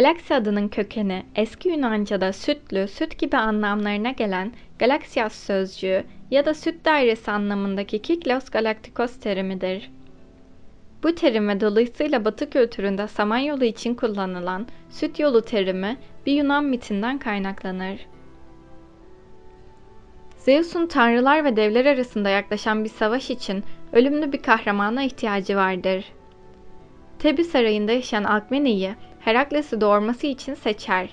Galaksi adının kökeni eski Yunanca'da sütlü, süt gibi anlamlarına gelen galaksias sözcüğü ya da süt dairesi anlamındaki Kiklos galaktikos terimidir. Bu terim ve dolayısıyla Batı kültüründe Samanyolu için kullanılan süt yolu terimi bir Yunan mitinden kaynaklanır. Zeus'un tanrılar ve devler arasında yaklaşan bir savaş için ölümlü bir kahramana ihtiyacı vardır. Tebi sarayında yaşayan Alkmene'yi Herakles'i doğurması için seçer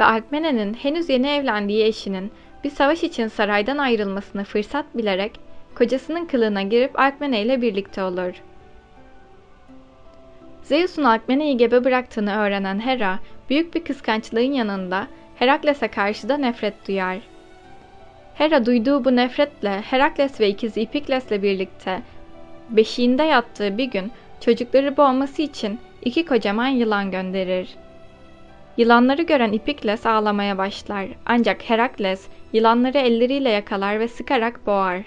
ve Alkmene'nin henüz yeni evlendiği eşinin bir savaş için saraydan ayrılmasını fırsat bilerek kocasının kılığına girip Alkmene ile birlikte olur. Zeus'un Alkmene'yi gebe bıraktığını öğrenen Hera, büyük bir kıskançlığın yanında Herakles'e karşı da nefret duyar. Hera duyduğu bu nefretle Herakles ve ikizi Ipikles'le birlikte beşiğinde yattığı bir gün çocukları boğması için iki kocaman yılan gönderir. Yılanları gören Ipikles ağlamaya başlar ancak Herakles yılanları elleriyle yakalar ve sıkarak boğar.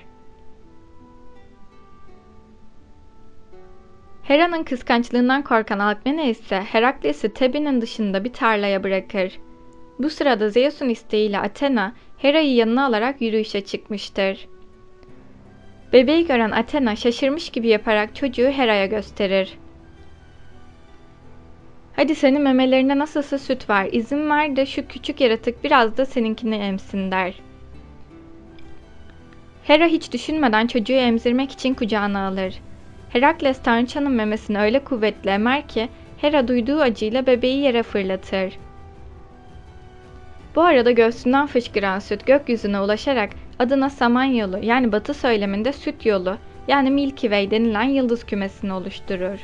Hera'nın kıskançlığından korkan Alkmene ise Herakles'i Tebi'nin dışında bir tarlaya bırakır. Bu sırada Zeus'un isteğiyle Athena Hera'yı yanına alarak yürüyüşe çıkmıştır. Bebeği gören Athena şaşırmış gibi yaparak çocuğu Hera'ya gösterir. Hadi senin memelerinde nasılsa süt var, izin ver de şu küçük yaratık biraz da seninkini emsin der. Hera hiç düşünmeden çocuğu emzirmek için kucağına alır. Herakles tanrıçanın memesini öyle kuvvetli emer ki Hera duyduğu acıyla bebeği yere fırlatır. Bu arada göğsünden fışkıran süt gökyüzüne ulaşarak adına Samanyolu yani batı söyleminde süt yolu yani Milky Way denilen yıldız kümesini oluşturur.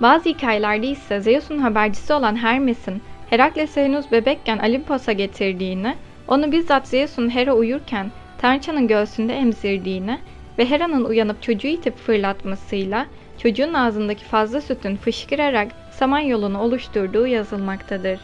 Bazı hikayelerde ise Zeus'un habercisi olan Hermes'in Herakles'i henüz bebekken Olimpos'a getirdiğini, onu bizzat Zeus'un Hera uyurken Tanrıçanın göğsünde emzirdiğini ve Hera'nın uyanıp çocuğu itip fırlatmasıyla çocuğun ağzındaki fazla sütün fışkırarak Samanyolu'nu oluşturduğu yazılmaktadır.